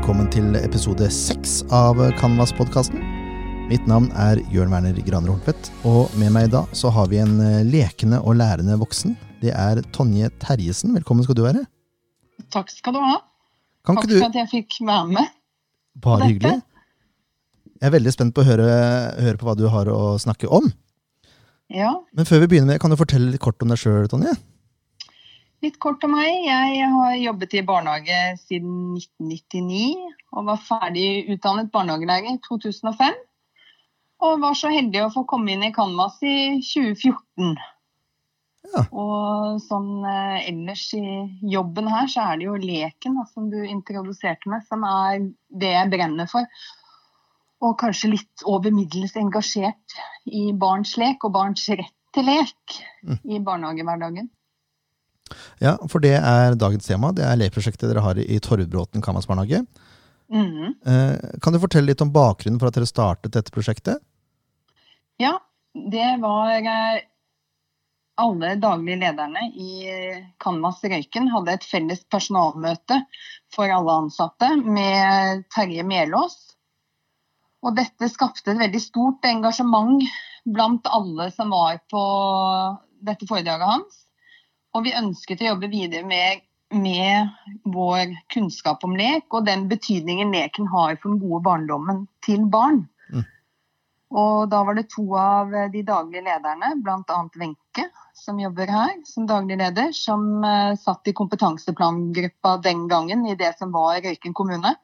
velkommen til episode seks av Canvas-podkasten. Mitt navn er Jørn Werner Graner Hortvedt, og med meg i dag så har vi en eh, lekende og lærende voksen. Det er Tonje Terjesen. Velkommen skal du være. Takk skal du ha. Kan Takk du for at jeg fikk være med. Bare hyggelig. Jeg er veldig spent på å høre, høre på hva du har å snakke om. Ja, Men før vi begynner med, kan du fortelle litt kort om deg sjøl, Tonje? Litt kort om meg. Jeg har jobbet i barnehage siden 1999 og var ferdig utdannet barnehagelege i 2005. Og var så heldig å få komme inn i Canvas i 2014. Ja. Og sånn eh, ellers i jobben her, så er det jo leken da, som du introduserte meg, som er det jeg brenner for. Og kanskje litt over middels engasjert i barns lek og barns rett til lek Mm. i barnehagehverdagen. Ja, for det er dagens tema. Det er lekprosjektet dere har i Torvbråten Kammersbarnehage. Mm. Eh, Kan du fortelle litt om bakgrunnen for at dere startet dette prosjektet? Ja, det var eh, alle daglige lederne i Canvas Røyken hadde et felles personalmøte for alle ansatte med Terje Melås. Og dette skapte et veldig stort engasjement blant alle som var på dette foredraget hans. Og vi ønsket å jobbe videre med, med vår kunnskap om lek og den betydningen leken har for den gode barndommen til barn. Og da var det to av de daglige lederne, bl.a. Wenche, som jobber her som daglig leder, som uh, satt i kompetanseplangruppa den gangen i det som var Røyken kommune.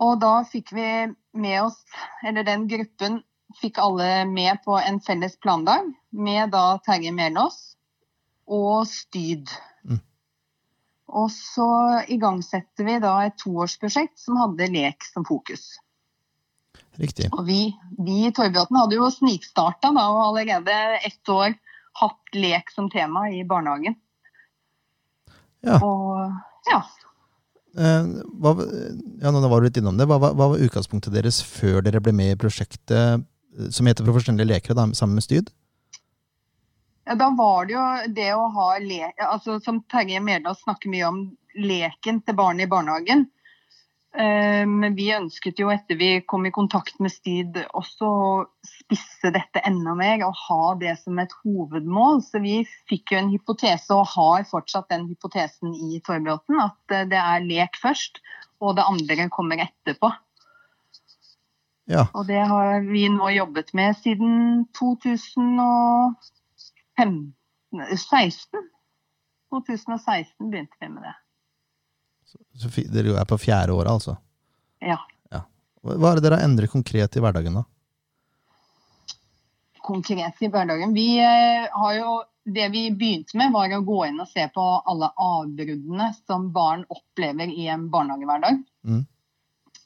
Og da fikk vi med oss, eller den gruppen fikk alle med på en felles plandag med da Terje Melås og Styd. Mm. Og så igangsetter vi da et toårsprosjekt som hadde lek som fokus. Riktig. Og vi, vi i Torvbråten hadde jo snikstarta da, og allerede ett år hatt lek som tema i barnehagen. Ja. Og ja. Eh, Hva, ja, nå var du litt innom det. Hva, hva, hva var utgangspunktet deres før dere ble med i prosjektet eh, som heter Profesjonelle lekere, da, sammen med Styd? Ja. Da var det jo det å ha lek altså Som Terje Merdal snakker mye om leken til barn i barnehagen. Eh, Men vi ønsket jo etter vi kom i kontakt med Styd også å spisse dette enda mer og ha det som et hovedmål. Så vi fikk jo en hypotese og har fortsatt den hypotesen i Torvbråten at eh, det er lek først og det andre kommer etterpå. Ja. Og det har vi nå jobbet med siden 2016. 2016 begynte vi med det. Så så dere er på fjerde året, altså? Ja. Hva hva er det dere har endret konkret i hverdagen, da? Konkret i hverdagen. Vi eh, har jo det vi begynte med, var å gå inn og se på alle avbruddene som barn opplever i en barnehagehverdag. Mm.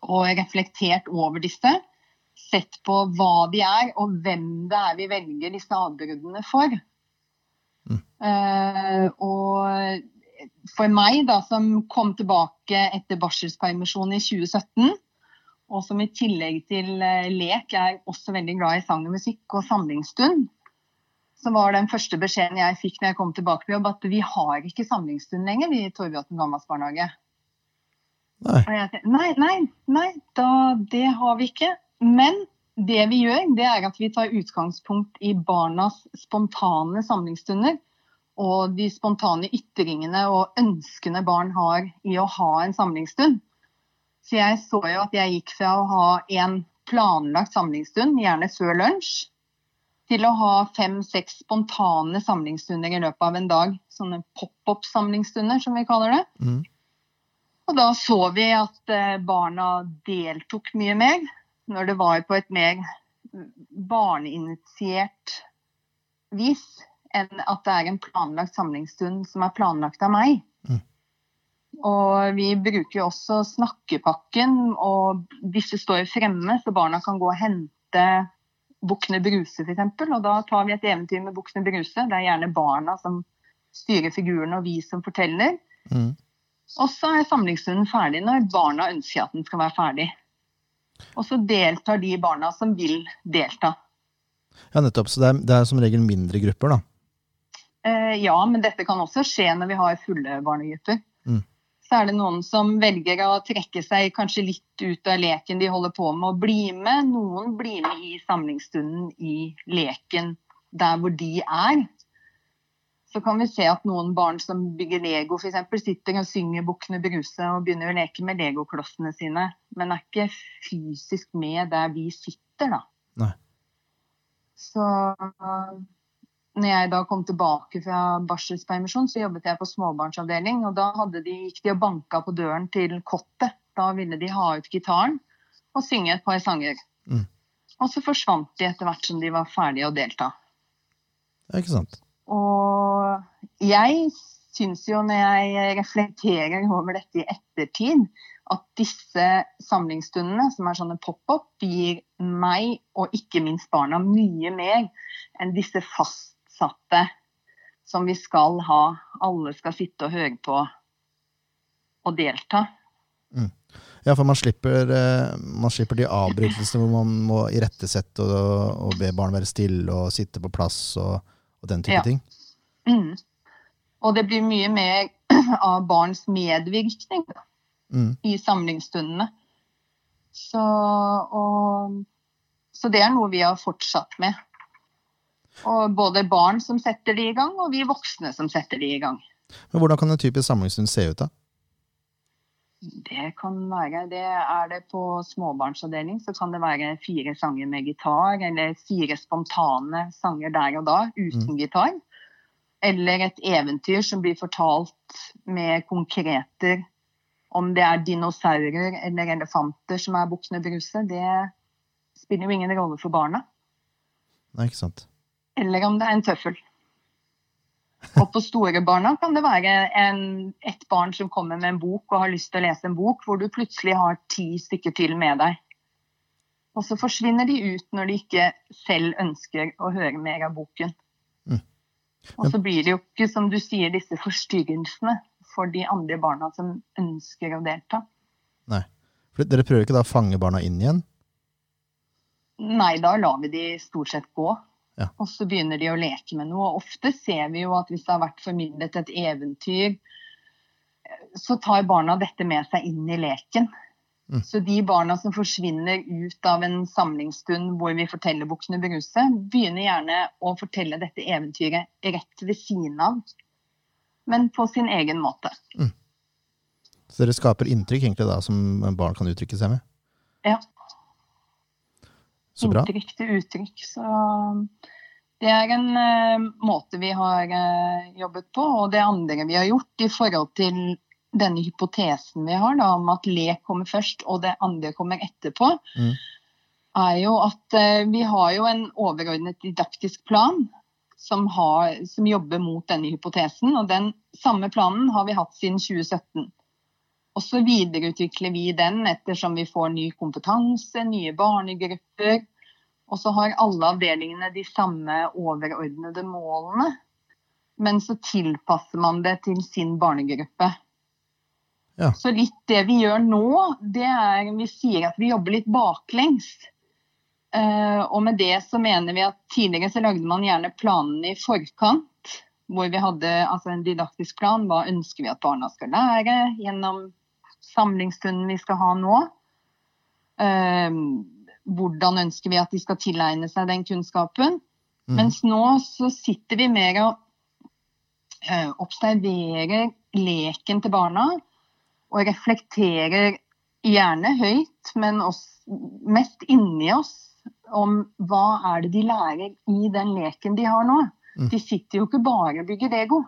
Og reflektert over disse. Sett på hva de er, og hvem det er vi velger disse avbruddene for. Mm. Og for meg, da, som kom tilbake etter barselspermisjon i 2017, og som i tillegg til eh, lek er også veldig glad i sang og musikk og samlingsstund, så var den første beskjeden jeg fikk når jeg kom tilbake på jobb, at vi har ikke samlingsstund lenger i Gammas barnehage. Nei. Og jeg tenkte, nei, nei, nei, da, det har vi ikke. Men det vi gjør, det er at vi tar utgangspunkt i barnas spontane samlingsstunder. Og de spontane ytringene og ønskene barn har i å ha en samlingsstund. Så jeg så jo at jeg gikk fra å ha en planlagt samlingsstund, gjerne før lunsj, til å ha fem-seks spontane samlingsstunder i løpet av en dag. Sånne pop-opp-samlingsstunder, som vi kaller det. Mm. Og da så vi at eh, barna deltok mye mer når det var på et mer barneinitiert vis enn at det er en planlagt samlingsstund som er planlagt av meg. Mm. Og vi bruker jo også snakkepakken, og disse står fremme, så barna kan gå og hente Bukkene Bruse f.eks. Og da tar vi et eventyr med Bukkene Bruse. Det er gjerne barna som styrer figurene, og vi som forteller. Mm. Og så er samlingsstunden ferdig når barna ønsker at den skal være ferdig. Og så deltar de barna som vil delta. Ja, nettopp. Så det er, det er som regel mindre grupper, da. Eh, ja, men dette kan også skje når vi har fulle barnegrupper. Mm. Så er det noen som velger å trekke seg kanskje litt ut av leken de holder på med, og bli med. Noen blir med i samlingsstunden i leken der hvor de er. Så kan vi se at noen barn som bygger Lego f.eks. sitter og synger 'Bukkene Bruse' og begynner å leke med legoklossene sine, men er ikke fysisk med der vi sitter, da. Nei. Så når jeg da kom tilbake fra barselspermisjon, så jobbet jeg på småbarnsavdeling. Og da de, gikk de og banka på døren til kottet. Da ville de ha ut gitaren og synge et par sanger. Mm. Og så forsvant de etter hvert som de var ferdige å delta. Det er ikke sant. Og jeg syns jo, når jeg reflekterer over dette i ettertid, at disse samlingsstundene, som er sånne pop-up, gir meg, og ikke minst barna, mye mer enn disse fastsatte som vi skal ha. Alle skal sitte og høre på og delta. Mm. Ja, for man slipper, eh, man slipper de avbrytelsene hvor man må irettesette og, og be barn være stille og sitte på plass og, og den type Ja. ting. Mm. Og det blir mye mer av barns medvirkning da, Mm. i samlingsstundene. Så, og, så det er noe vi har fortsatt med. Og både barn som setter de i gang, og vi voksne som setter de i gang. Men hvordan kan en typisk samlingsstund se ut, da? Det kan være det. Er det på småbarnsavdeling, så kan det være fire sanger med gitar, eller fire spontane sanger der og da uten gitar. Eller et eventyr som blir fortalt med konkreter. Om det er dinosaurer eller elefanter som er bukkene Bruse, det spiller jo ingen rolle for barna. Nei, ikke sant. Eller om det er en tøffel. Og på store barna kan det være en, et barn som kommer med en bok og har lyst til å lese en bok, hvor du plutselig har ti stykker til med deg. Og så forsvinner de ut når de ikke selv ønsker å høre mer av boken. Mm. Og så blir det jo ikke, som du sier, disse forstyrrelsene for de andre barna som ønsker å delta. Nei. For dere prøver ikke da å fange barna inn igjen? Nei, da lar vi de stort sett gå. Ja. Og så begynner de å leke med noe. Og ofte ser vi jo at hvis det har vært formidlet et eventyr, så tar barna dette med seg inn i leken. Mm. Så de barna som forsvinner ut av en samlingsstund hvor vi forteller Bukkene Bruse, begynner gjerne å fortelle dette eventyret rett ved siden av, men på sin egen måte. Så dere skaper inntrykk egentlig da, som barn kan uttrykke seg med? Ja. Så bra. Inntrykk til uttrykk. Så det er en uh, måte vi har uh, jobbet på. Og det andre vi har gjort i forhold til denne hypotesen vi har da, om at lek kommer først og det andre kommer etterpå, Mm. er jo at uh, vi har jo en overordnet didaktisk plan som, har, som jobber mot denne hypotesen. Og den samme planen har vi hatt siden 2017. Og så videreutvikler vi den ettersom vi får ny kompetanse, nye barnegrupper. Og så har alle avdelingene de samme overordnede målene. Men så tilpasser man det til sin barnegruppe. Ja. Så litt det vi gjør nå, det er vi sier at vi jobber litt baklengs. Eh, og med det så mener vi at tidligere så lagde man gjerne planene i forkant. Hvor vi hadde altså en didaktisk plan. Hva ønsker vi at barna skal lære gjennom samlingsstunden vi skal ha nå? Eh, hvordan ønsker vi at de skal tilegne seg den kunnskapen? Mm. Mens nå så sitter vi mer og eh, observerer leken til barna. Og reflekterer gjerne høyt, men også, mest inni oss, om hva er det de lærer i den leken de har nå. Mm. De sitter jo ikke bare og bygger Lego.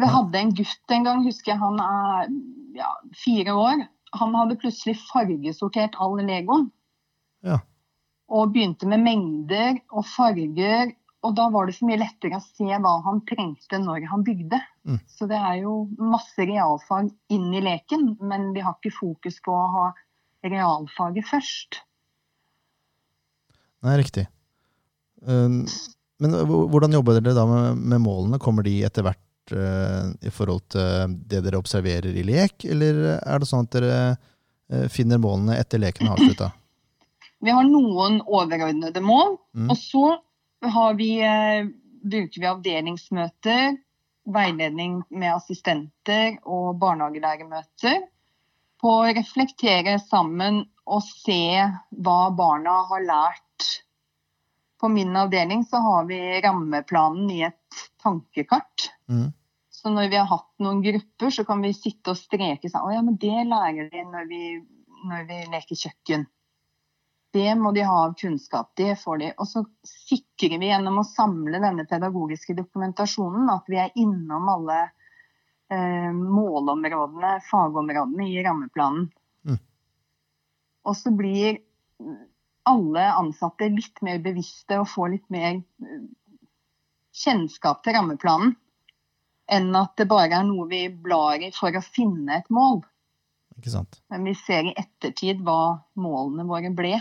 Vi hadde en gutt en gang, husker jeg, han er ja, fire år. Han hadde plutselig fargesortert all Legoen. Ja. Og begynte med mengder og farger. Og da var det så mye lettere å se hva han trengte når han bygde. Mm. Så det er jo masse realfag inn i leken, men vi har ikke fokus på å ha realfaget først. Nei, riktig. Um, Men hvordan jobber dere da med, med målene? Kommer de etter hvert eh, i forhold til det dere observerer i lek, eller er det sånn at dere eh, finner målene etter leken er avslutta? Vi har noen overordnede mål, Mm. og så har vi, eh, bruker vi avdelingsmøter veiledning med assistenter og barnehagelærermøter på å reflektere sammen og se hva barna har lært. På min avdeling så har vi rammeplanen i et tankekart. Mm. Så når vi har hatt noen grupper, så kan vi sitte og streke sånn Å ja, men det lærer de når vi, når vi leker kjøkken. Det må de ha av kunnskap. Det får de. Og så sikrer vi gjennom å samle denne pedagogiske dokumentasjonen at vi er innom alle eh, målområdene, fagområdene i rammeplanen. Mm. Og så blir alle ansatte litt mer bevisste og får litt mer kjennskap til rammeplanen. Enn at det bare er noe vi blar i for å finne et mål. Ikke sant? Men vi ser i ettertid hva målene våre ble.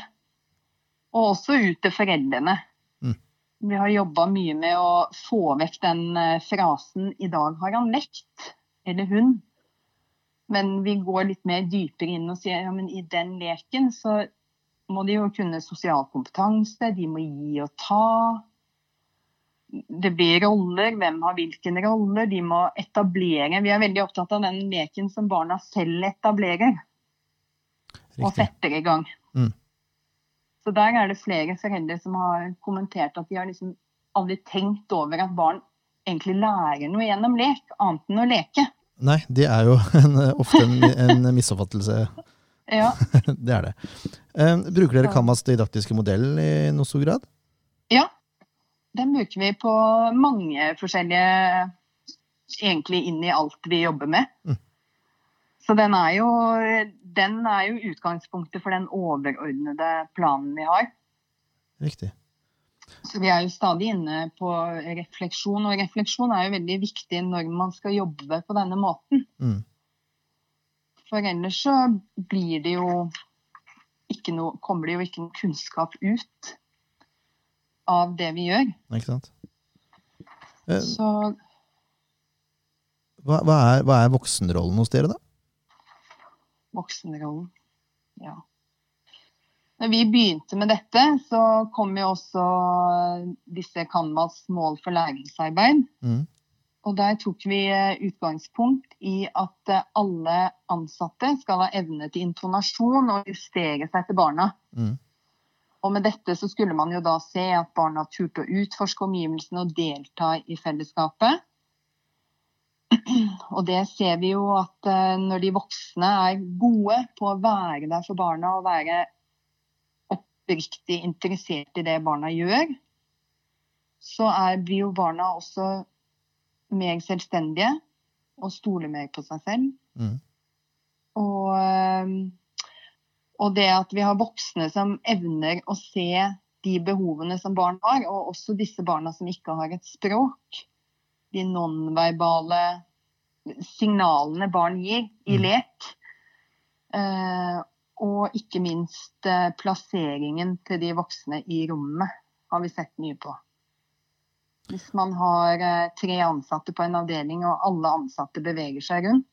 Og også ut til foreldrene. Mm. Vi har jobba mye med å få vekk den eh, frasen 'i dag har han lekt', eller 'hun'. Men vi går litt mer dypere inn og sier ja, men i den leken så må de jo kunne sosial kompetanse, de må gi og ta. Det blir roller, hvem har hvilken roller. De må etablere. Vi er veldig opptatt av den leken som barna selv etablerer og setter i gang. Mm. Så der er det flere foreldre som har kommentert at de har liksom aldri tenkt over at barn egentlig lærer noe gjennom lek, annet enn å leke. Nei, det er jo en, ofte en, en misoppfattelse. Ja, Det er det. Eh, bruker dere Kamas didaktiske modell i noe stor grad? ja. Den bruker vi på mange forskjellige Egentlig inn i alt vi jobber med. Mm. Så den er, jo, den er jo utgangspunktet for den overordnede planen vi har. Riktig. Så vi er jo stadig inne på refleksjon, og refleksjon er jo veldig viktig når man skal jobbe på denne måten. Mm. For ellers så blir det jo ikke noe, kommer det jo ikke noe kunnskap ut av det vi gjør. Ikke sant? Eh, Så Hva, hva, er, hva er voksenrollen hos dere, da? voksenrollen, ja. Når vi begynte med dette, så kom jo også disse Canvas mål for læringsarbeid. Mm. Og der tok vi eh, utgangspunkt i at eh, alle ansatte skal ha evne til intonasjon og justere seg til barna. Mm. Og med dette så skulle man jo da se at barna turte å utforske omgivelsene og delta i fellesskapet. Og det ser vi jo at eh, når de voksne er gode på å være der for barna og være oppriktig interessert i det barna gjør, så er, blir jo barna også mer selvstendige og stoler mer på seg selv. Mm. Og, øhm, og det at vi har voksne som evner å se de behovene som barn har, og også disse barna som ikke har et språk. De nonverbale signalene barn gir i Mm. lek. Eh, og ikke minst eh, plasseringen til de voksne i rommet har vi sett mye på. Hvis man har eh, tre ansatte på en avdeling, og alle ansatte beveger seg rundt,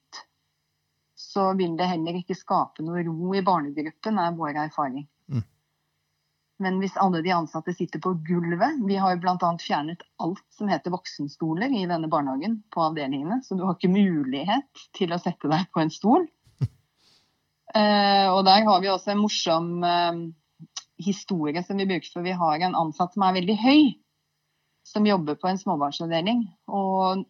så vil det heller ikke skape noe ro i barnegruppen, er vår erfaring. Mm. Men hvis alle de ansatte sitter på gulvet Vi har jo bl.a. fjernet alt som heter voksenstoler i denne barnehagen på avdelingene, så du har ikke mulighet til å sette deg på en stol. Uh, og der har vi også en morsom uh, historie som vi bruker, for vi har en ansatt som er veldig høy, som jobber på en småbarnsavdeling. Og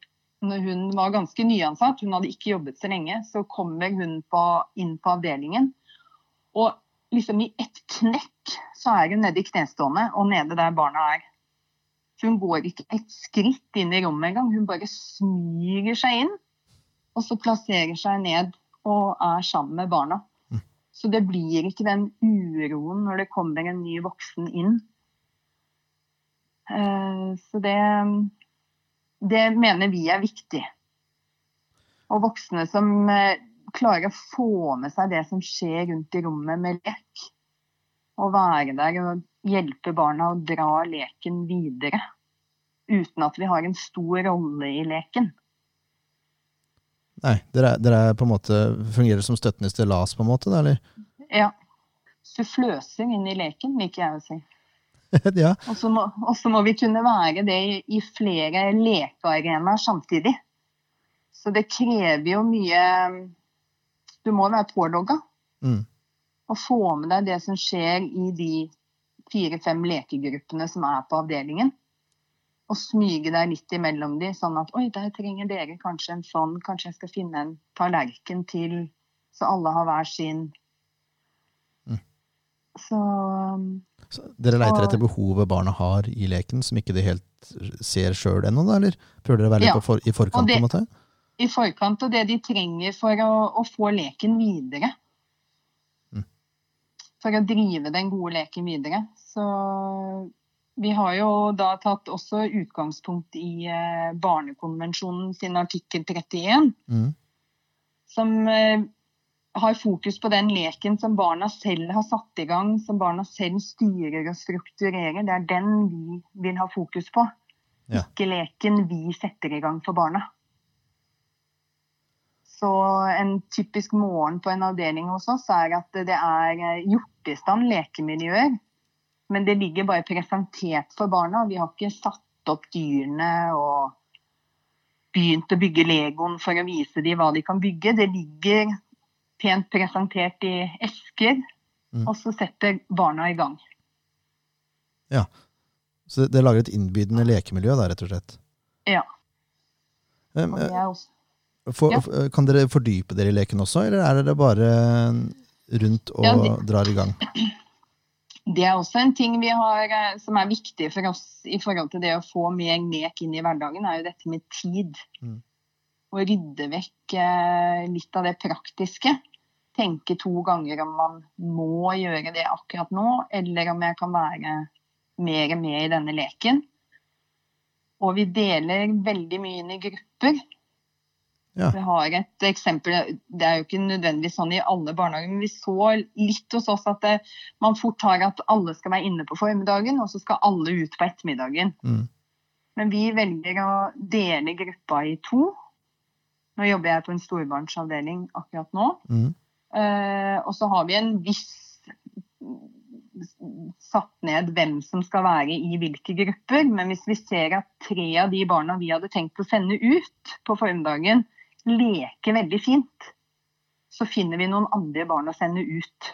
når hun var ganske nyansatt, hun hadde ikke jobbet så lenge, så kommer hun på, inn på avdelingen. Og liksom i ett knekk så er hun nede i knestående og nede der barna er. Så hun går ikke et skritt inn i rommet engang. Hun bare smyger seg inn, og så plasserer seg ned og er sammen med barna. Mm. Så det blir ikke den uroen når det kommer en ny voksen inn. Eh, Så det, det mener vi er viktig. Og voksne som eh, klarer å få med seg det som skjer rundt i rommet med lek. Og være der og hjelpe barna å dra leken videre. Uten at vi har en stor rolle i leken. Nei, dere, er- dere er på en måte fungerer som støttende stillas, på en måte, eller? Ja. Suffløser inn i leken, liker jeg å si. ja. Og så må, må vi kunne være det i, i flere lekearenaer samtidig. Så det krever jo mye Du må være pålogga Mm. og få med deg det som skjer i de fire-fem lekegruppene som er på avdelingen. Og smyge deg litt imellom de, sånn at oi, der trenger dere kanskje en sånn, kanskje jeg skal finne en tallerken til, så alle har hver sin. Så Så dere leiter Og- etter behovet barna har i leken, som ikke de helt ser sjøl ennå, da? Eller prøver dere å være litt Ja. på for, i forkant? Det- på en måte? i forkant og det de trenger for å, å få leken videre. Mm. For å drive den gode leken videre. Så vi har jo da tatt også utgangspunkt i eh, Barnekonvensjonen sin artikkel 31, Mm. som eh, har fokus på den leken som barna selv har satt i gang, som barna selv styrer og strukturerer. Det er den vi vil ha fokus på. Ja. Ikke leken vi setter i gang for barna. Så en typisk morgen på en avdeling hos oss er at det er gjort i stand lekemiljøer. Men det ligger bare presentert for barna. Vi har ikke satt opp dyrene og begynt å bygge legoen for å vise dem hva de kan bygge. Det ligger pent presentert i esker, Mm. og så setter barna i gang. Ja. Så dere lager et innbydende lekemiljø, da, rett og slett? Ja. Um, det er for, Ja. Kan dere fordype dere i leken også, eller er dere bare rundt og Ja, det- drar i gang? Det er også en ting vi har, eh, som er viktig for oss i forhold til det å få mer lek inn i hverdagen, er jo dette med tid. Mm. Å rydde vekk eh, litt av det praktiske. Tenke to ganger om man må gjøre det akkurat nå, eller om jeg kan være mer med i denne leken. Og vi deler veldig mye inn i grupper. Ja. Vi har et eksempel, Det er jo ikke nødvendigvis sånn i alle barnehager, men vi så litt hos oss at det, man fort har at alle skal være inne på formiddagen, og så skal alle ut på ettermiddagen. Mm. Men vi velger å dele gruppa i to. Nå jobber jeg på en storbarnsavdeling akkurat nå. Mm. Uh, og så har vi en viss satt ned hvem som skal være i hvilke grupper. Men hvis vi ser at tre av de barna vi hadde tenkt å sende ut på formiddagen, leker veldig fint, så finner vi noen andre barn å sende ut.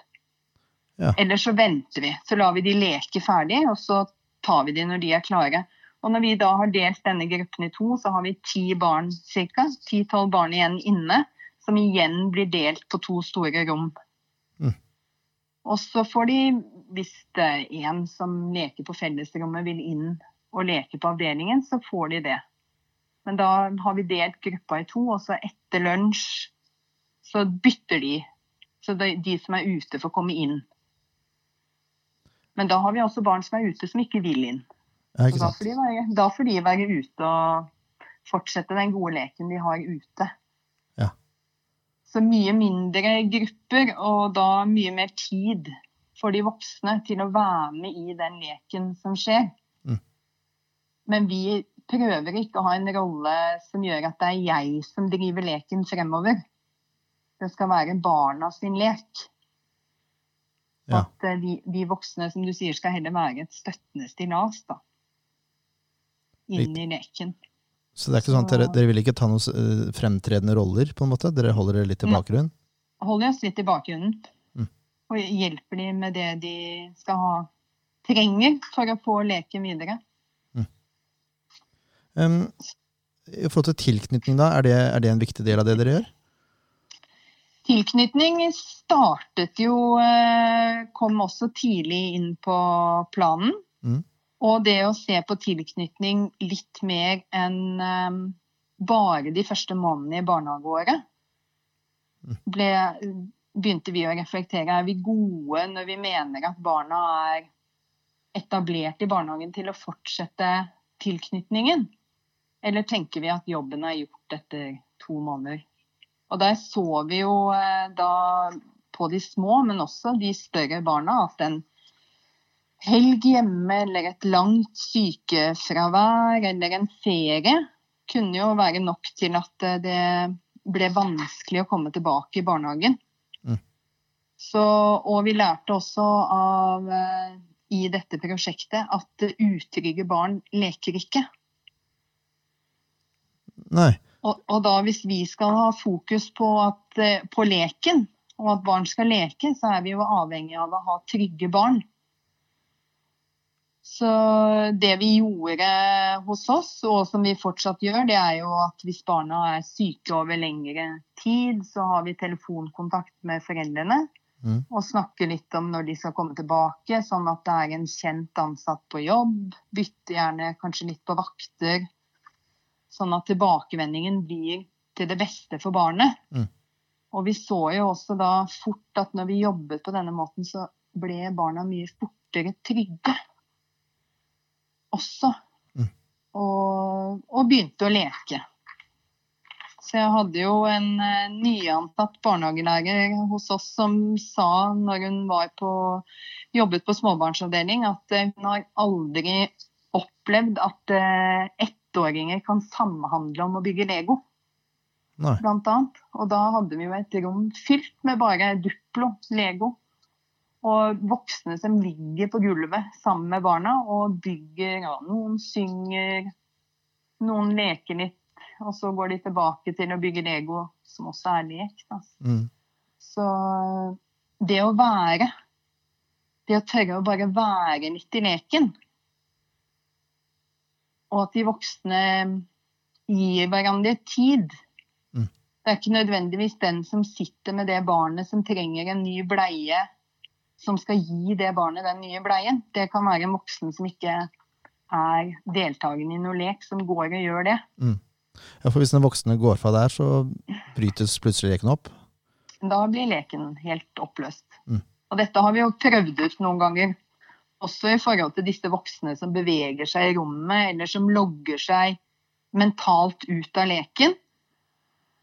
Ja. Eller så venter vi. Så lar vi de leke ferdig, og så tar vi de når de er klare. Og når vi da har delt denne gruppen i to, så har vi ti barn ca. Ti-tolv barn igjen inne, som igjen blir delt på to store rom. Mm. Og så får de, hvis det er en som leker på fellesrommet vil inn og leke på avdelingen, så får de det. Men da har vi delt gruppa i to, og så etter lunsj så bytter de. Så de, de som er ute, får komme inn. Men da har vi også barn som er ute, som ikke vil inn. Ja, da får, de være, da får de være ute og fortsette den gode leken de har ute. Ja. Så mye mindre grupper, og da mye mer tid for de voksne til å være med i den leken som skjer. Mm. Men vi prøver ikke å ha en rolle som gjør at det er jeg som driver leken fremover. Det skal være barna sin lek. Ja. at de, vi, vi voksne, som du sier, skal heller være et støttende stillas da. Inn i leken. Så det er ikke sånn at dere, dere vil ikke ta noen eh, fremtredende roller, på en måte? Dere holder dere litt i bakgrunnen? Holder oss litt i bakgrunnen. Mm. Og hjelper de med det de skal ha trenger for å få leken videre. Um, I forhold til tilknytning, da, er det, er det en viktig del av det dere gjør? Tilknytning startet jo eh, Kom også tidlig inn på planen. Mm. Og det å se på tilknytning litt mer enn eh, bare de første månedene i barnehageåret, Mm. ble, begynte vi å reflektere. Er vi gode når vi mener at barna er etablert i barnehagen til å fortsette tilknytningen? Eller tenker vi at jobben er gjort etter to måneder? Og der så vi jo eh, da på de små, men også de større barna, at en helg hjemme eller et langt sykefravær eller en ferie kunne jo være nok til at eh, det ble vanskelig å komme tilbake i barnehagen. Mm. Så, og vi lærte også av eh, i dette prosjektet at utrygge barn leker ikke. Nei. Og, og, da hvis vi skal ha fokus på, at, eh, på leken, og at barn skal leke, så er vi jo avhengig av å ha trygge barn. Så det vi gjorde hos oss, og som vi fortsatt gjør, det er jo at hvis barna er syke over lengre tid, så har vi telefonkontakt med foreldrene. Mm. Og snakker litt om når de skal komme tilbake, sånn at det er en kjent ansatt på jobb. Bytter gjerne kanskje litt på vakter. Sånn at tilbakevendingen blir til det beste for barnet. Mm. Og vi så jo også da fort at når vi jobbet på denne måten, så ble barna mye fortere trygge også. Mm. Og, og, begynte å leke. Så jeg hadde jo en nyantatt nyansatt barnehagelærer hos oss som sa når hun var på, jobbet på småbarnsavdeling, at uh, hun har aldri opplevd at uh, ettåringer kan samhandle om å bygge Lego. Nei. Blant annet. Og da hadde vi jo et rom fylt med bare Duplo, Lego. Og voksne som ligger på gulvet sammen med barna og bygger. Ja, noen synger, noen leker litt, og så går de tilbake til å bygge Lego, som også er lek. Mm. Så det å være, det å tørre å bare være litt i leken, og at de voksne gir hverandre tid mm. Det er ikke nødvendigvis den som sitter med det barnet som trenger en ny bleie som skal gi det barnet den nye bleien. Det kan være en voksen som ikke er deltakende i noe lek, som går og gjør det. Mm. Ja, for Hvis den voksne går fra der, så brytes plutselig leken opp? Da blir leken helt oppløst. Mm. Og dette har vi jo prøvd ut noen ganger. Også i forhold til disse voksne som beveger seg i rommet, eller som logger seg mentalt ut av leken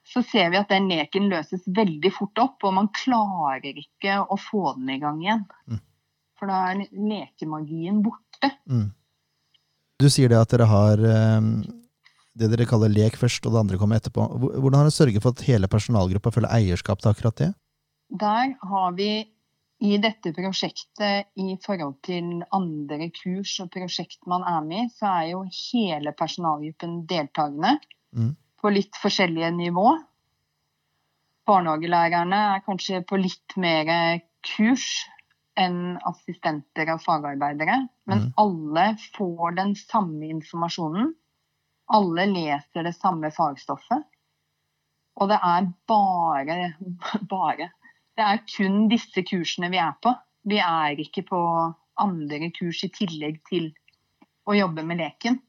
så ser vi at den leken løses veldig fort opp, og man klarer ikke å få den i gang igjen. Mm. For da er lekemagien borte. Mm. Du sier det at dere har um, det dere kaller lek først, og det andre kommer etterpå. Hvordan har dere sørget for at hele personalgruppa føler eierskap til akkurat det? Der har vi i dette prosjektet i forhold til andre kurs og prosjekt man er med i, så er jo hele personalgruppen deltakende. Mm på litt forskjellige nivå. Barnehagelærerne er kanskje på litt mer kurs enn assistenter og fagarbeidere. Men mm. alle får den samme informasjonen. Alle leser det samme fagstoffet. Og det er bare, bare Det er kun disse kursene vi er på. Vi er ikke på andre kurs i tillegg til å jobbe med leken.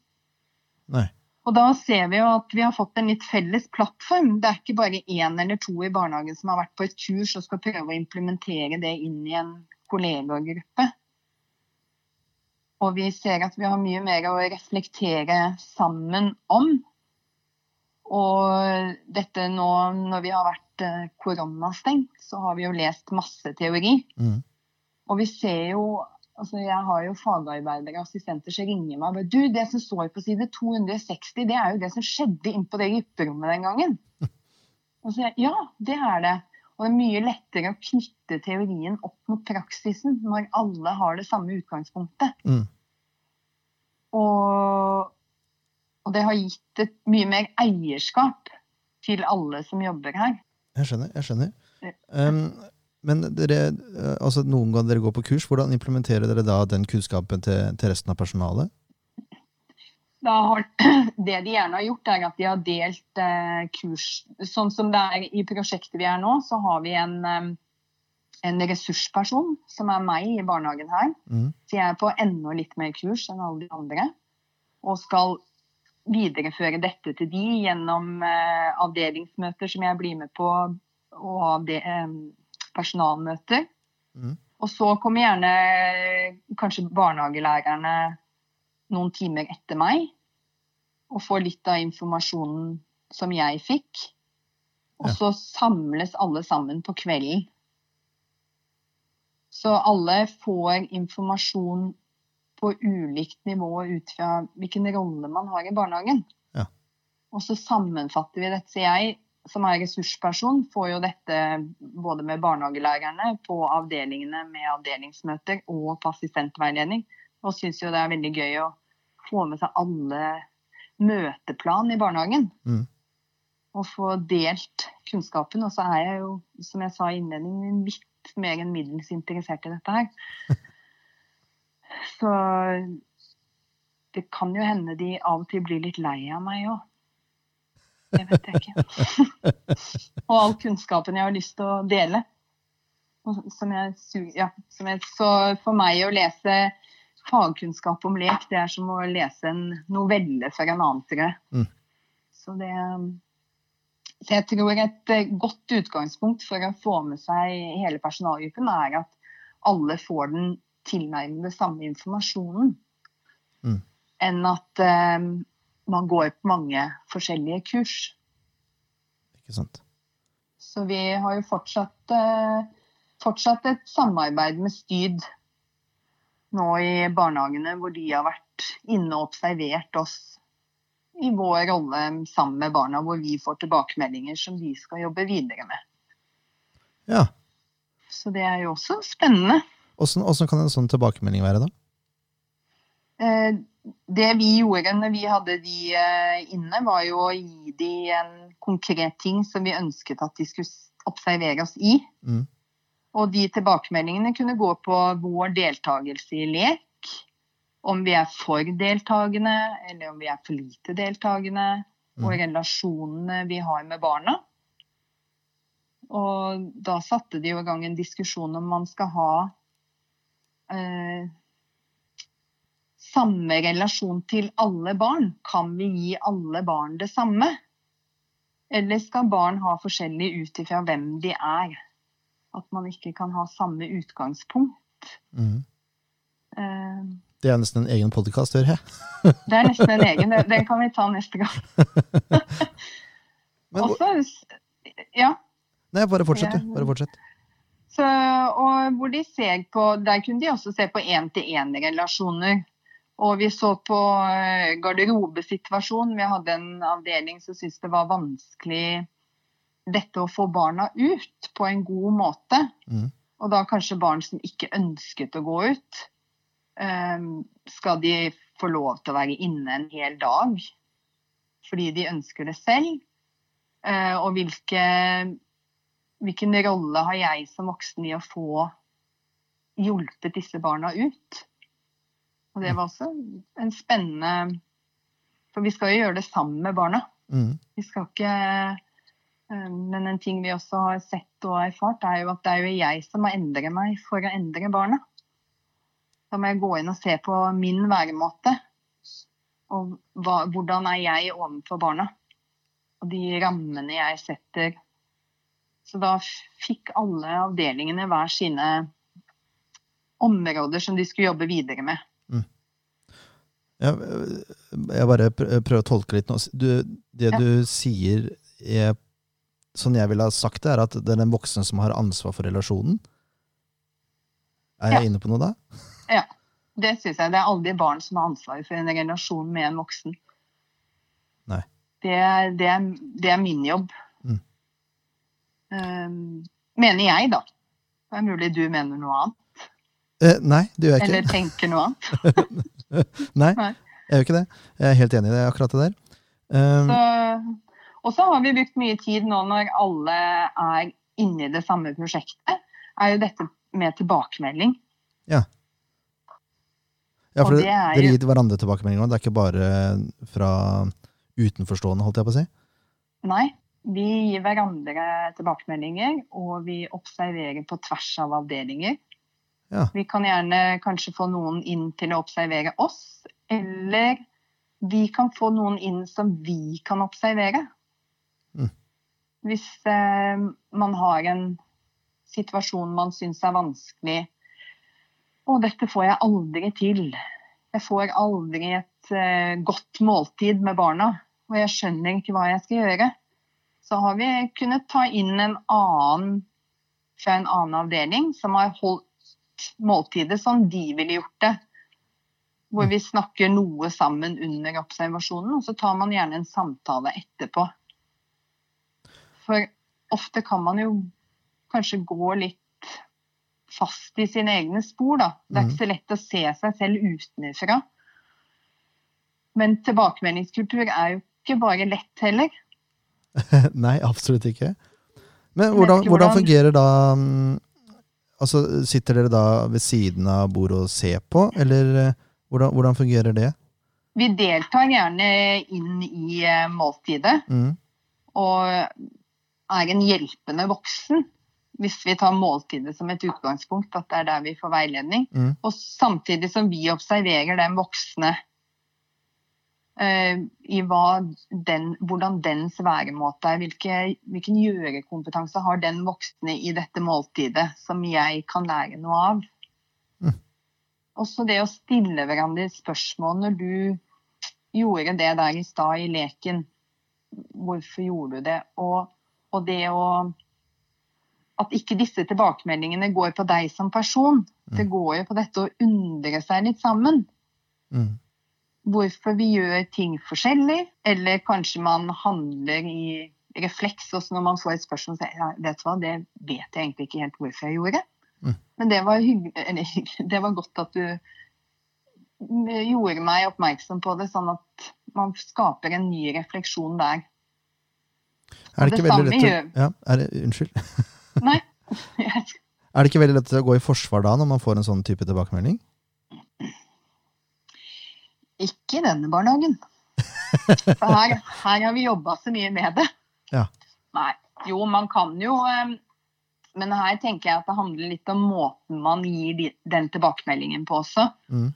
Nei. Og da ser vi jo at vi har fått en litt felles plattform. Det er ikke bare én eller to i barnehagen som har vært på et kurs og skal prøve å implementere det inn i en kollegagruppe. Og vi ser at vi har mye mer å reflektere sammen om. Og dette nå når vi har vært eh, koronastengt, så har vi jo lest masse teori. Mm. Og vi ser jo Altså, jeg har jo fagarbeidere og assistenter som ringer meg og bare Du, det som står på side 260, det er jo det som skjedde inne på det grupperommet den gangen. Og så jeg, Ja, det er det. Og det er mye lettere å knytte teorien opp mot praksisen når alle har det samme utgangspunktet. Mm. Og, og, det har gitt et mye mer eierskap til alle som jobber her. Jeg skjønner. jeg skjønner. Um, men dere, eh, altså noen ganger dere går på kurs, hvordan implementerer dere da den kunnskapen til, til resten av personalet? Har, det de gjerne har gjort, er at de har delt eh, kurs. Sånn som det er i prosjektet vi er nå, så har vi en, eh, en ressursperson, som er meg i barnehagen her. Mm. Så jeg er på enda litt mer kurs enn alle de andre. Og skal videreføre dette til de gjennom eh, avdelingsmøter som jeg blir med på, og avde, eh, personalmøter. Mm. Og så kommer gjerne kanskje barnehagelærerne noen timer etter meg og får litt av informasjonen som jeg fikk. Og så samles alle sammen på kvelden. Så alle får informasjon på ulikt nivå ut fra hvilken rolle man har i barnehagen. Ja. Og så sammenfatter vi dette. Så jeg som er ressursperson, får jo dette både med barnehagelærerne på avdelingene med avdelingsmøter og på assistentveiledning. Og syns jo det er veldig gøy å få med seg alle møteplan i barnehagen. Mm. Og få delt kunnskapen. Og så er jeg jo, som jeg sa i innledningen, litt mer enn middels interessert i dette her. Så det kan jo hende de av og til blir litt lei av meg òg. Det vet jeg ikke. og all kunnskapen jeg har lyst til å dele. Som jeg, ja, som jeg, så for meg å lese fagkunnskap om lek, det er som å lese en novelle for en annen, tror jeg. Mm. Så det så jeg tror et eh, godt utgangspunkt for å få med seg hele personalgruppen er at alle får den tilnærmede samme informasjonen. Mm. Enn at um, man går på mange forskjellige kurs. Ikke sant. Så vi har jo fortsatt, uh, fortsatt et samarbeid med Styd nå i barnehagene, hvor de har vært inne og observert oss i vår rolle sammen med barna, hvor vi får tilbakemeldinger som de skal jobbe videre med. Ja. Så det er jo også spennende. Hvordan, kan en sånn tilbakemelding være, da? Eh, det vi gjorde når vi hadde de eh, inne, var jo å gi de en konkret ting som vi ønsket at de skulle observere oss i. Mm. Og de tilbakemeldingene kunne gå på vår deltakelse i lek, om vi er for deltakende eller om vi er for lite deltakende, mm. og relasjonene vi har med barna. Og da satte de jo i gang en diskusjon om man skal ha eh, samme relasjon til alle barn. Kan vi gi alle barn det samme? Eller skal barn ha forskjellig ut ifra hvem de er? At man ikke kan ha samme utgangspunkt. Mm. Uh, det er nesten en egen podkast, hører jeg. det er nesten en egen. Den kan vi ta neste gang. Men, Også, ja. Nei, bare fortsett, du. Bare fortsett. Så, og hvor de ser på, Der kunne de også se på én-til-én-relasjoner. Og vi så på eh, garderobesituasjonen. Vi hadde en avdeling som syntes det var vanskelig dette å få barna ut på en god måte. Mm. Og da kanskje barn som ikke ønsket å gå ut. Ehm, skal de få lov til å være inne en hel dag fordi de ønsker det selv? Eh, og hvilke, hvilken rolle har jeg som voksen i å få hjulpet disse barna ut? Og det var også en spennende For vi skal jo gjøre det sammen med barna. Mm. Vi skal ikke eh, Men en ting vi også har sett og erfart, er jo at det er jo jeg som må endre meg for å endre barna. Da må jeg gå inn og se på min væremåte. Og hva, hvordan er jeg overfor barna? Og de rammene jeg setter. Så da fikk alle avdelingene hver sine områder som de skulle jobbe videre med. Jeg bare prøver å tolke litt nå. Du, det ja. du sier, er, sånn jeg ville ha sagt det, er at det er den voksne som har ansvar for relasjonen? Er jeg ja. inne på noe da? Ja, det syns jeg. Det er aldri barn som har ansvaret for en relasjon med en voksen. Nei. Det, det, er, det er, min jobb. Mm. Um, mener jeg, da. Det er mulig du mener noe annet. Eh, nei, det gjør jeg ikke. Eller tenker noe annet. nei, nei, jeg gjør ikke det. Jeg er helt enig i det, akkurat det der. Um, og så har vi brukt mye tid nå når alle er inne i det samme prosjektet, er jo dette med tilbakemelding. Ja. Ja, for dere jo... gir hverandre tilbakemeldinger? Det er ikke bare fra utenforstående, holdt jeg på å si? Nei, vi gir hverandre tilbakemeldinger, og vi observerer på tvers av avdelinger. Ja. Vi kan gjerne kanskje få noen inn til å observere oss, eller vi kan få noen inn som vi kan observere. Mm. Hvis eh, man har en situasjon man syns er vanskelig, og dette får jeg aldri til. Jeg får aldri et eh, godt måltid med barna, og jeg skjønner ikke hva jeg skal gjøre. Så har vi kunnet ta inn en annen fra en annen avdeling som har holdt måltidet som de ville gjort det. Hvor vi snakker noe sammen under observasjonen, og så tar man gjerne en samtale etterpå. For ofte kan man jo kanskje gå litt fast i sine egne spor. Da. Det er ikke så lett å se seg selv utenfra. Men tilbakemeldingskultur er jo ikke bare lett heller. Nei, absolutt ikke. Men hvordan, hvordan fungerer da mm, Altså, Sitter dere da ved siden av bordet og ser på, eller eh, hvordan, hvordan fungerer det? Vi deltar gjerne inn i eh, måltidet Mm. og er en hjelpende voksen. Hvis vi tar måltidet som et utgangspunkt, at det er der vi får veiledning. Mm. Og samtidig som vi observerer den voksne i hva den, hvordan dens væremåte er. Hvilke, hvilken gjørekompetanse har den voksne i dette måltidet som jeg kan lære noe av. Mm. Også det å stille hverandre spørsmål når du gjorde det der i stad i leken. Hvorfor gjorde du det? Og, og det å At ikke disse tilbakemeldingene går på deg som person. Det går jo på dette å undre seg litt sammen Mm. Hvorfor vi gjør ting forskjellig, eller kanskje man handler i refleks. Også når man får et spørsmål, og sier jeg, vet du hva, det vet jeg egentlig ikke helt hvorfor jeg gjorde. Mm. Men det var, eller, det var godt at du gjorde meg oppmerksom på det, sånn at man skaper en ny refleksjon der. Er det det ikke veldig lett å, ja, er det, Unnskyld. Nei, Er det ikke veldig lett å gå i forsvar da, når man får en sånn type tilbakemelding? Ikke i denne barnehagen. For her, her har vi jobba så mye med det. Ja. Nei. Jo, man kan jo eh, Men her tenker jeg at det handler litt om måten man gir de, den tilbakemeldingen på også. Mm.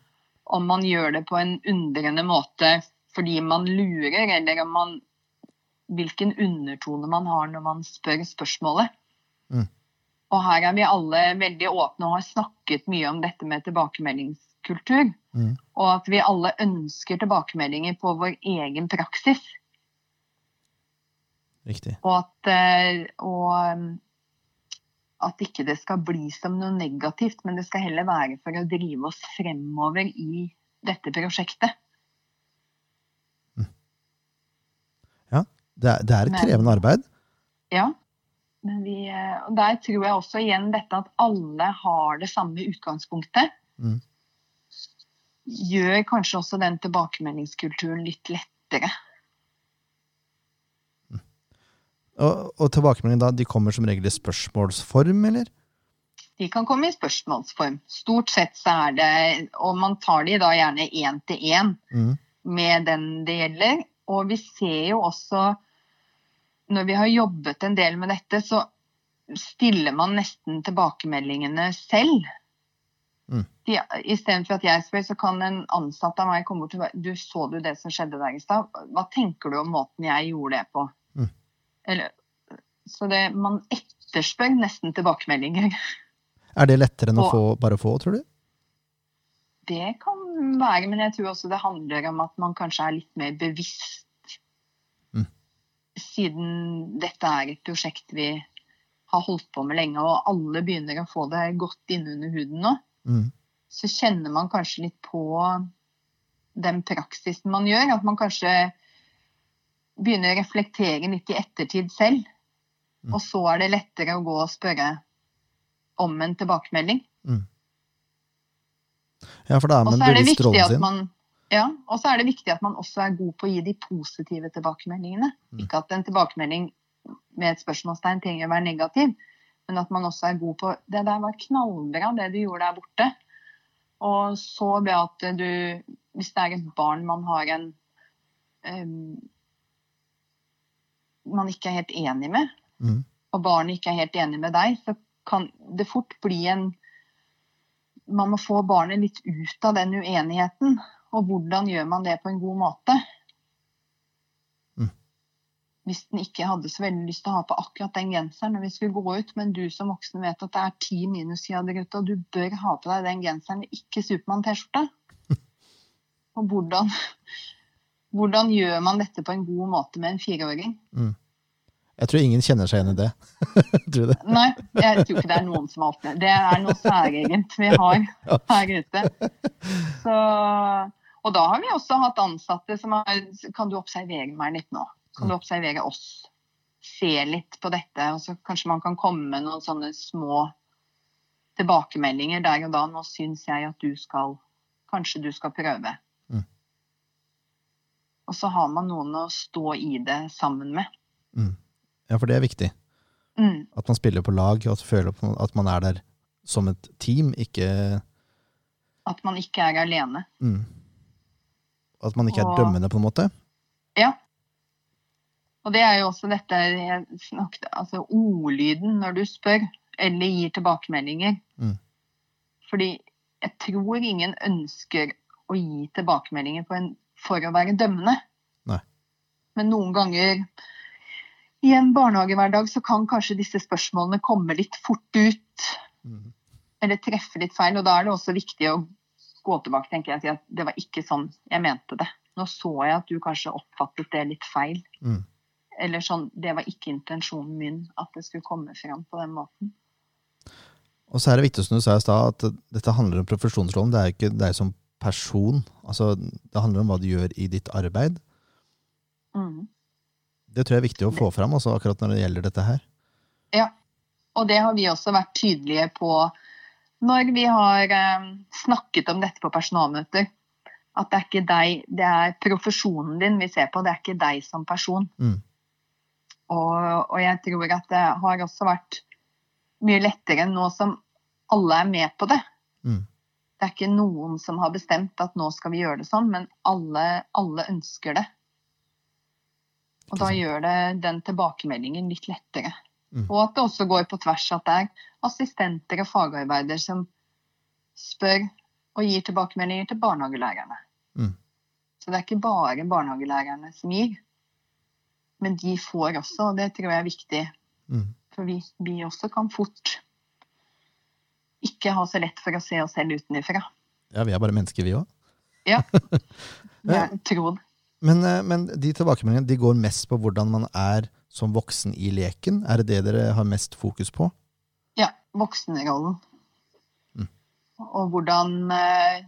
Om man gjør det på en undrende måte fordi man lurer, eller om man Hvilken undertone man har når man spør spørsmålet. Mm. Og her er vi alle veldig åpne og har snakket mye om dette med tilbakemeldingskultur. Mm. Og at vi alle ønsker tilbakemeldinger på vår egen praksis. Riktig. Og at, eh, og um, at ikke det skal bli som noe negativt, men det skal heller være for å drive oss fremover i dette prosjektet. Det er, det er et Men- krevende arbeid. Ja. Men vi, eh, og der tror jeg også igjen dette at alle har det samme utgangspunktet. Mm. Gjør kanskje også den tilbakemeldingskulturen litt lettere. Og, og tilbakemeldingene da, de kommer som regel i spørsmålsform, eller? De kan komme i spørsmålsform. Stort sett så er det Og man tar de da gjerne én til én Mm. med den det gjelder. Og vi ser jo også Når vi har jobbet en del med dette, så stiller man nesten tilbakemeldingene selv. Mm. Ja, Istedenfor at jeg spør, så kan en ansatt av meg komme bort og bare Du, så du det som skjedde der i stad? Hva tenker du om måten jeg gjorde det på? Mm. Eller, så det, man etterspør nesten tilbakemeldinger. Er det lettere enn å få, bare få, tror du? Det kan være, men jeg tror også det handler om at man kanskje er litt mer bevisst. Mm. Siden dette er et prosjekt vi har holdt på med lenge, og alle begynner å få det godt innunder huden nå, Mm. så kjenner man kanskje litt på den praksisen man gjør. At man kanskje begynner å reflektere litt i ettertid selv. Mm. Og så er det lettere å gå og spørre om en tilbakemelding. Mm. Ja, for da er man bevisst rollen sin. man ja, og så er det viktig at man også er god på å gi de positive tilbakemeldingene. Mm. Ikke at en tilbakemelding med et spørsmålstegn trenger å være negativ, men at man også er god på Det der var knallbra, det du gjorde der borte. Og så Beate, du Hvis det er et barn man har en um, Man ikke er helt enig med, Mm. og barnet ikke er helt enig med deg, så kan det fort bli en Man må få barnet litt ut av den uenigheten. Og hvordan gjør man det på en god måte? Mm. Hvis den ikke hadde så veldig lyst til å ha på akkurat den genseren når vi skulle gå ut, men du som voksen vet at det er ti minusgrader ute, og du bør ha på deg den genseren, ikke Supermann-T-skjorte. Og hvordan, hvordan gjør man dette på en god måte med en fireåring? Jeg tror ingen kjenner seg igjen i det. tror du det? Nei, jeg tror ikke det er noen som har opplevd det. er noe særegent vi har her ute. Så, og da har vi også hatt ansatte som har Kan du observere meg litt nå? Kan du observere oss? Se litt på dette, og så kanskje man kan komme med noen sånne små tilbakemeldinger der og da. Nå syns jeg at du skal Kanskje du skal prøve. Mm. Og så har man noen å stå i det sammen med. Mm. Ja, for det er viktig. Mm. At man spiller på lag, og at, føler på, at man er der som et team, ikke At man ikke er alene. mm. At man ikke er Og- dømmende, på en måte. Ja. Og det er jo også dette jeg snakket Altså ordlyden når du spør eller gir tilbakemeldinger. Mm. Fordi jeg tror ingen ønsker å gi tilbakemeldinger en, for å være dømmende. Nei. Men noen ganger i en barnehagehverdag så kan kanskje disse spørsmålene komme litt fort ut. Mm. Eller treffe litt feil. Og da er det også viktig å gå tilbake tenker jeg, og si at det var ikke sånn jeg mente det. Nå så jeg at du kanskje oppfattet det litt feil. Mm. Eller sånn, det var ikke intensjonen min at det skulle komme fram på den måten. Og så er det viktig som du sa i stad, at dette handler om profesjonsrollen. Det er ikke deg som person. Altså, det handler om hva du gjør i ditt arbeid. Mm. Det tror jeg er viktig å få fram, også akkurat når det gjelder dette her. Ja. Og det har vi også vært tydelige på når vi har eh, snakket om dette på personalmøter. At det er ikke deg, det er profesjonen din vi ser på, det er ikke deg som person. Mm. Og, og jeg tror at det har også vært mye lettere nå som alle er med på det. Mm. Det er ikke noen som har bestemt at nå skal vi gjøre det sånn, men alle, alle ønsker det. Og da gjør det den tilbakemeldingen litt lettere. Mm. Og at det også går på tvers at det er assistenter og fagarbeidere som spør og gir tilbakemeldinger til barnehagelærerne. Mm. Så det er ikke bare barnehagelærerne som gir, men de får også, og det tror jeg er viktig. Mm. For vi, vi også kan fort ikke ha så lett for å se oss selv utenfra. Ja, vi er bare mennesker, vi òg. Ja. Jeg tror det. Men, eh, men de tilbakemeldingene de går mest på hvordan man er som voksen i leken. Er det det dere har mest fokus på? Ja, voksenrollen. Mm. Og hvordan, eh,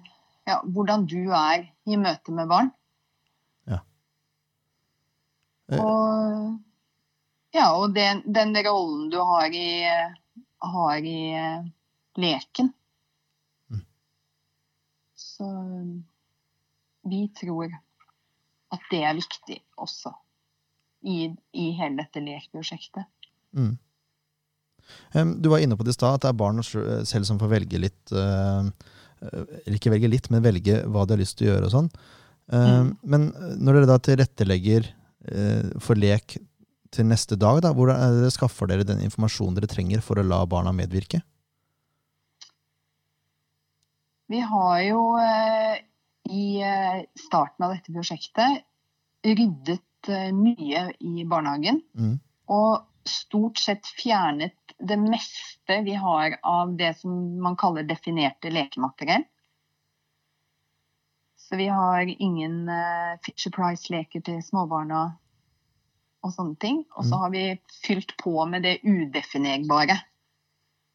ja, hvordan du er i møte med barn. Ja. Eh. Og, ja, og den, den rollen du har i, har i eh, leken. Mm. Så vi tror at det er viktig også i, i hele dette lekprosjektet. Mm. Du var inne på det i stad, at det er barn selv som får velge litt eh, eh, Eller ikke velge litt, men velge hva de har lyst til å gjøre og sånn. Mm. Men når dere da tilrettelegger eh, for lek til neste dag, da, hvordan er det dere skaffer dere den informasjonen dere trenger for å la barna medvirke? Vi har jo eh, i eh, starten av dette prosjektet ryddet eh, mye i barnehagen. Mm. Og stort sett fjernet det meste vi har av det som man kaller definerte lekemateriell. Så vi har ingen uh, Fisher Price-leker til småbarna og sånne ting. Og så Mm. har vi fylt på med det udefinerbare.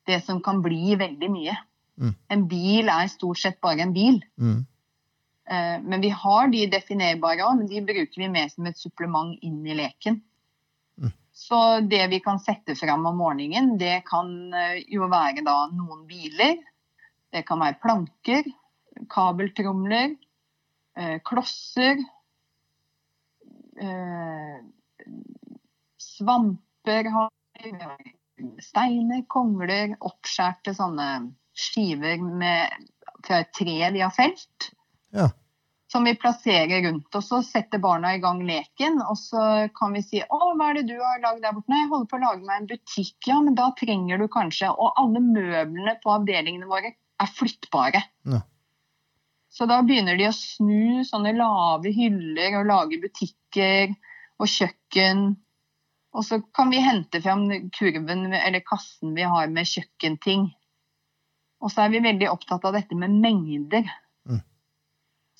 Det som kan bli veldig mye. Mm. En bil er stort sett bare en bil. Mm. Eh, Men vi har de definerbare òg, men de bruker vi mer som et supplement inn i leken. Mm. Så det vi kan sette fram om morgenen, det kan eh, jo være da noen biler. Det kan være planker, kabeltromler, eh, klosser, eh, svamper steiner, kongler, oppskjærte sånne skiver med, fra et tre vi har felt Ja. som vi plasserer rundt. Og så setter barna i gang leken, og så kan vi si 'Å, hva er det du har lagd der borte?' 'Nei, jeg holder på å lage meg en butikk.' Ja, men da trenger du kanskje Og alle møblene på avdelingene våre er flyttbare. Ja. Så da begynner de å snu sånne lave hyller og lage butikker og kjøkken. Og så kan vi hente fram kurven eller kassen vi har med kjøkkenting. Og så er vi veldig opptatt av dette med mengder.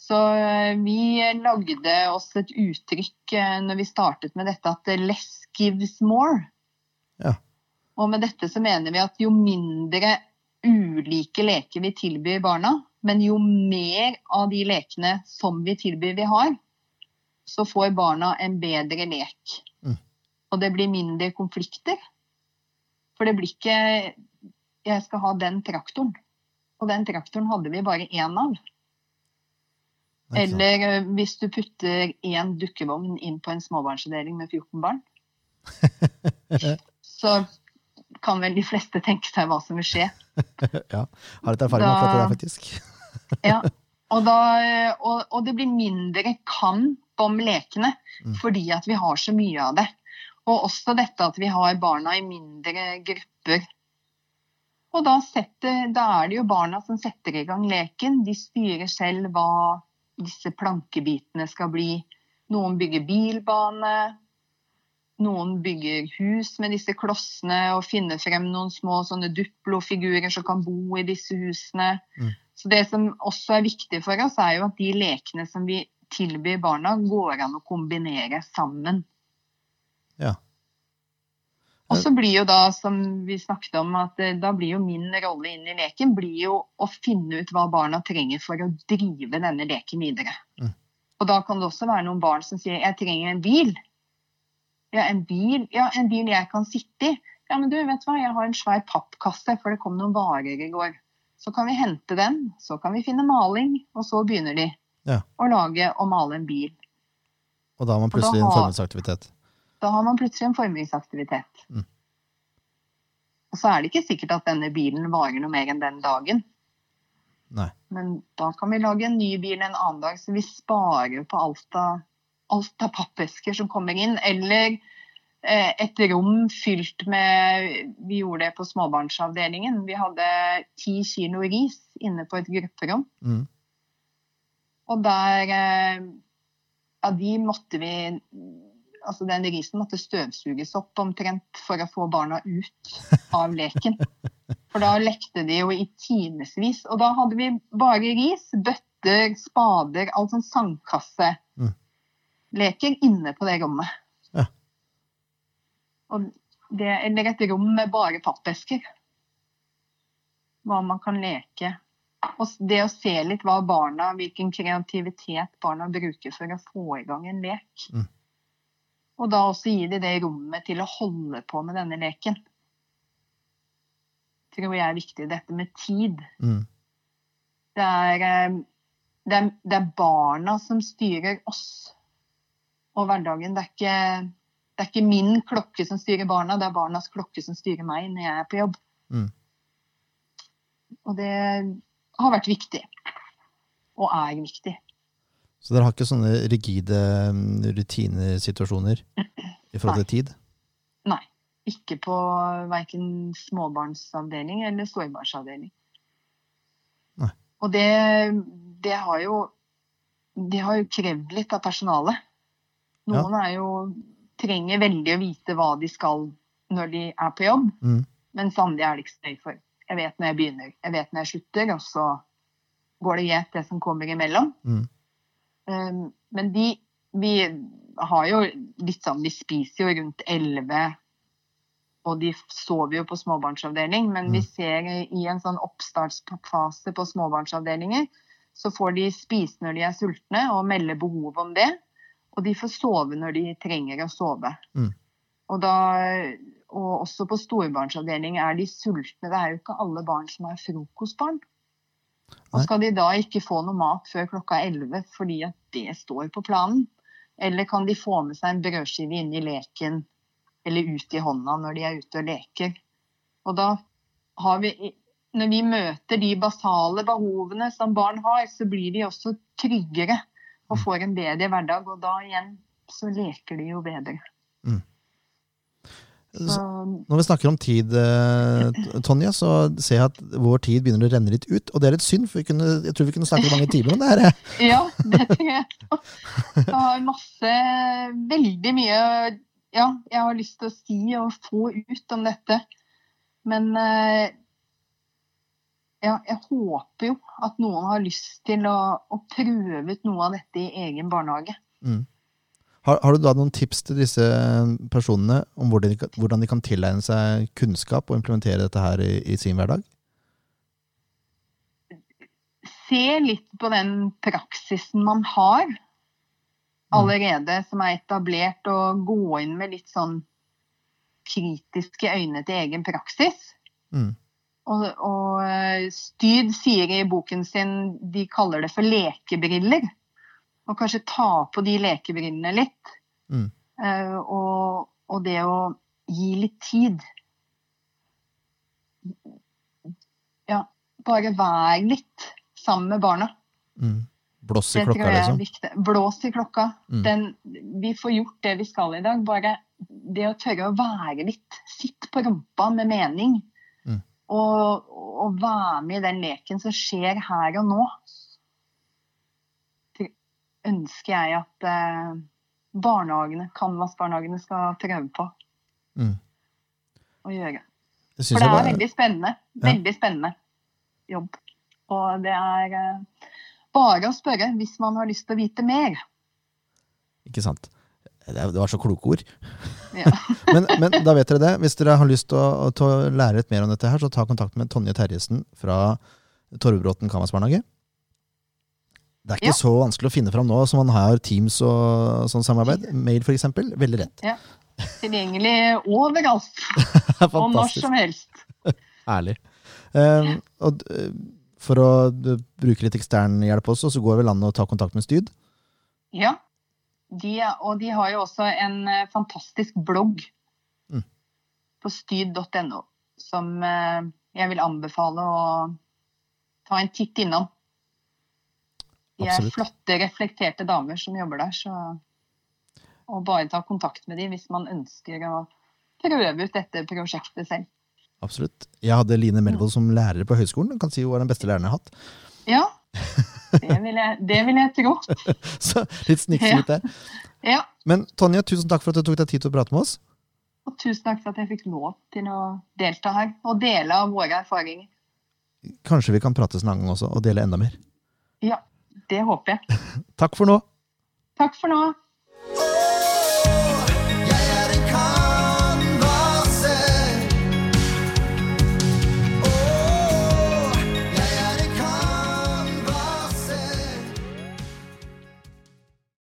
Så eh, vi lagde oss et uttrykk eh, når vi startet med dette, at 'less gives more'. Ja. Og med dette så mener vi at jo mindre ulike leker vi tilbyr barna, men jo mer av de lekene som vi tilbyr vi har, så får barna en bedre lek. Mm. Og det blir mindre konflikter. For det blir ikke 'jeg skal ha den traktoren'. Og den traktoren hadde vi bare én av. Eller eh, hvis du putter én dukkevogn inn på en småbarnsavdeling med 14 barn, så kan vel de fleste tenke seg hva som vil skje. ja, har litt erfaring med akkurat det der, faktisk. Ja, og, da, og, og, det blir mindre kamp om lekene mm. fordi at vi har så mye av det. Og også dette at vi har barna i mindre grupper. Og da, setter, da er det jo barna som setter i gang leken. De styrer selv hva disse plankebitene skal bli. Noen bygger bilbane, noen bygger hus med disse klossene og finner frem noen små sånne duplofigurer som kan bo i disse husene. Mm. Så Det som også er viktig for oss, er jo at de lekene som vi tilbyr barna, går an å kombinere sammen. Ja. Og så blir jo da, som vi snakket om, at eh, da blir jo min rolle inn i leken blir jo å finne ut hva barna trenger for å drive denne leken videre. Mm. Og da kan det også være noen barn som sier 'jeg trenger en bil'. Ja, en bil, ja, en bil jeg kan sitte i. Ja, men du, vet hva, jeg har en svær pappkasse, for det kom noen varer i går. Så kan vi hente dem, så kan vi finne maling, og så begynner de ja. å lage og male en bil. Og da har man plutselig har, en formingsaktivitet? Da har man plutselig en formingsaktivitet. Mm. Og så er det ikke sikkert at denne bilen varer noe mer enn den dagen. Nei. Men da kan vi lage en ny bil en annen dag, så vi sparer på alt av alt av pappesker som kommer inn. Eller et rom fylt med Vi gjorde det på småbarnsavdelingen. Vi hadde ti kilo ris inne på et grupperom. Mm. Og der eh, Ja, de måtte vi altså Den risen måtte støvsuges opp omtrent for å få barna ut av leken. For da lekte de jo i timevis. Og da hadde vi bare ris, bøtter, spader, alt sånn sandkasseleker Mm inne på det rommet. Ja. Det, eller et rom med bare pappesker. Hva man kan leke. Og det å se litt hva barna, hvilken kreativitet barna bruker for å få i gang en lek. Mm. Og da også gi de det rommet til å holde på med denne leken. Tror jeg er viktig. Dette med tid. Mm. Det, er, eh, det, er, det er barna som styrer oss og hverdagen. Det er, ikke, det er, ikke, min klokke som styrer barna, det er barnas klokke som styrer meg når jeg er på jobb. Mm. Og det har vært viktig. Og er viktig. Så dere har ikke sånne rigide mm, rutinesituasjoner i forhold til tid? Nei. Ikke på verken småbarnsavdeling eller sårbarnsavdeling. Og det, det, har jo, det har jo krevd litt av personalet. Noen ja. jo, trenger veldig å vite hva de skal når de er på jobb, mm. Men sannelig er det ikke så nøye for. Jeg vet når jeg begynner, jeg vet når jeg slutter, og så går det gjett det som kommer imellom. Mm. Um, men de Vi har jo litt sånn De spiser jo rundt elleve, og de sover jo på småbarnsavdeling, men mm. vi ser i en sånn oppstartsfase på småbarnsavdelinger, så får de spise når de er sultne, og melde behov om det. Og de får sove når de trenger å sove. Mm. Og, da, og også på storbarnsavdeling er de sultne. Det er jo ikke alle barn som er frokostbarn. Og skal de da ikke få noe mat før klokka 11 fordi at det står på planen? Eller kan de få med seg en brødskive inn i leken eller ut i hånda når de er ute og leker? Og da har vi Når vi møter de basale behovene som barn har, så blir de også tryggere og får en bedre hverdag. Og da igjen så leker de jo bedre. Mm. Så, når vi snakker om tid, eh, Tonje, så ser jeg at vår tid begynner å renne litt ut. Og det er litt synd, for kunne, jeg tror vi kunne snakket mange timer om det her. ja, det tror jeg. Jeg har masse, veldig mye ja, jeg har lyst til å si og få ut om dette. Men eh, ja, jeg håper jo at noen har lyst til å, å prøve ut noe av dette i egen barnehage. Mm. Har, har, du da noen tips til disse personene om hvordan de, hvordan de, kan tilegne seg kunnskap og implementere dette her i, i sin hverdag? Se litt på den praksisen man har mm. allerede, mm. som er etablert, og gå inn med litt sånn kritiske øyne til egen praksis. Mm. Og, og eh, Styd sier i boken sin de kaller det for lekebriller. Og kanskje ta på de lekebrillene litt. Mm. Uh, og, Og det å gi litt tid. Ja, bare vær litt sammen med barna. Mm. Blås i klokka, liksom. Blås i klokka. Mm. Den, vi får gjort det vi skal i dag. Bare det å tørre å være litt. Sitt på rumpa med mening. Mm. Og, og være med i den leken som skjer her og nå. Det ønsker jeg at eh, barnehagene, Canvas-barnehagene skal prøve på Mm. å gjøre. For er, det er veldig spennende. Veldig spennende jobb. Og det er eh, bare å spørre hvis man har lyst til å vite mer. Ikke sant. Det det var så kloke ord. Ja. Men, men da vet dere det. Hvis dere har lyst til å, å lære litt mer om dette, her, så ta kontakt med Tonje Terjesen fra Torvbråten Kamas barnehage. Det er ikke Ja. så vanskelig å finne fram nå som man har Teams og sånn samarbeid. Mail, eksempel. Veldig Ja. Tilgjengelig overalt og når som helst. Ærlig. Um, og for å bruke litt ekstern hjelp også, så går vel an å ta kontakt med Styd. Ja. De, og de har jo også en eh, fantastisk blogg Mm. på styd.no som eh, jeg vil anbefale å ta en titt innom. De er Absolutt. flotte, reflekterte damer som jobber der. Så, og bare ta kontakt med dem hvis man ønsker å prøve ut dette prosjektet selv. Absolutt. Jeg hadde Line Melvold som lærer på høyskolen. Kan si hun var den beste læreren jeg har hatt. Ja, det vil jeg, det vil jeg tro. Så litt snikskritt der. Ja. Men Tonje, tusen takk for at du tok deg tid til å prate med oss. Og tusen takk for at jeg fikk lov til å delta her og dele av våre erfaringer. Kanskje vi kan prates en annen gang også, og dele enda mer. Ja, det håper jeg. Takk for nå. Takk for nå.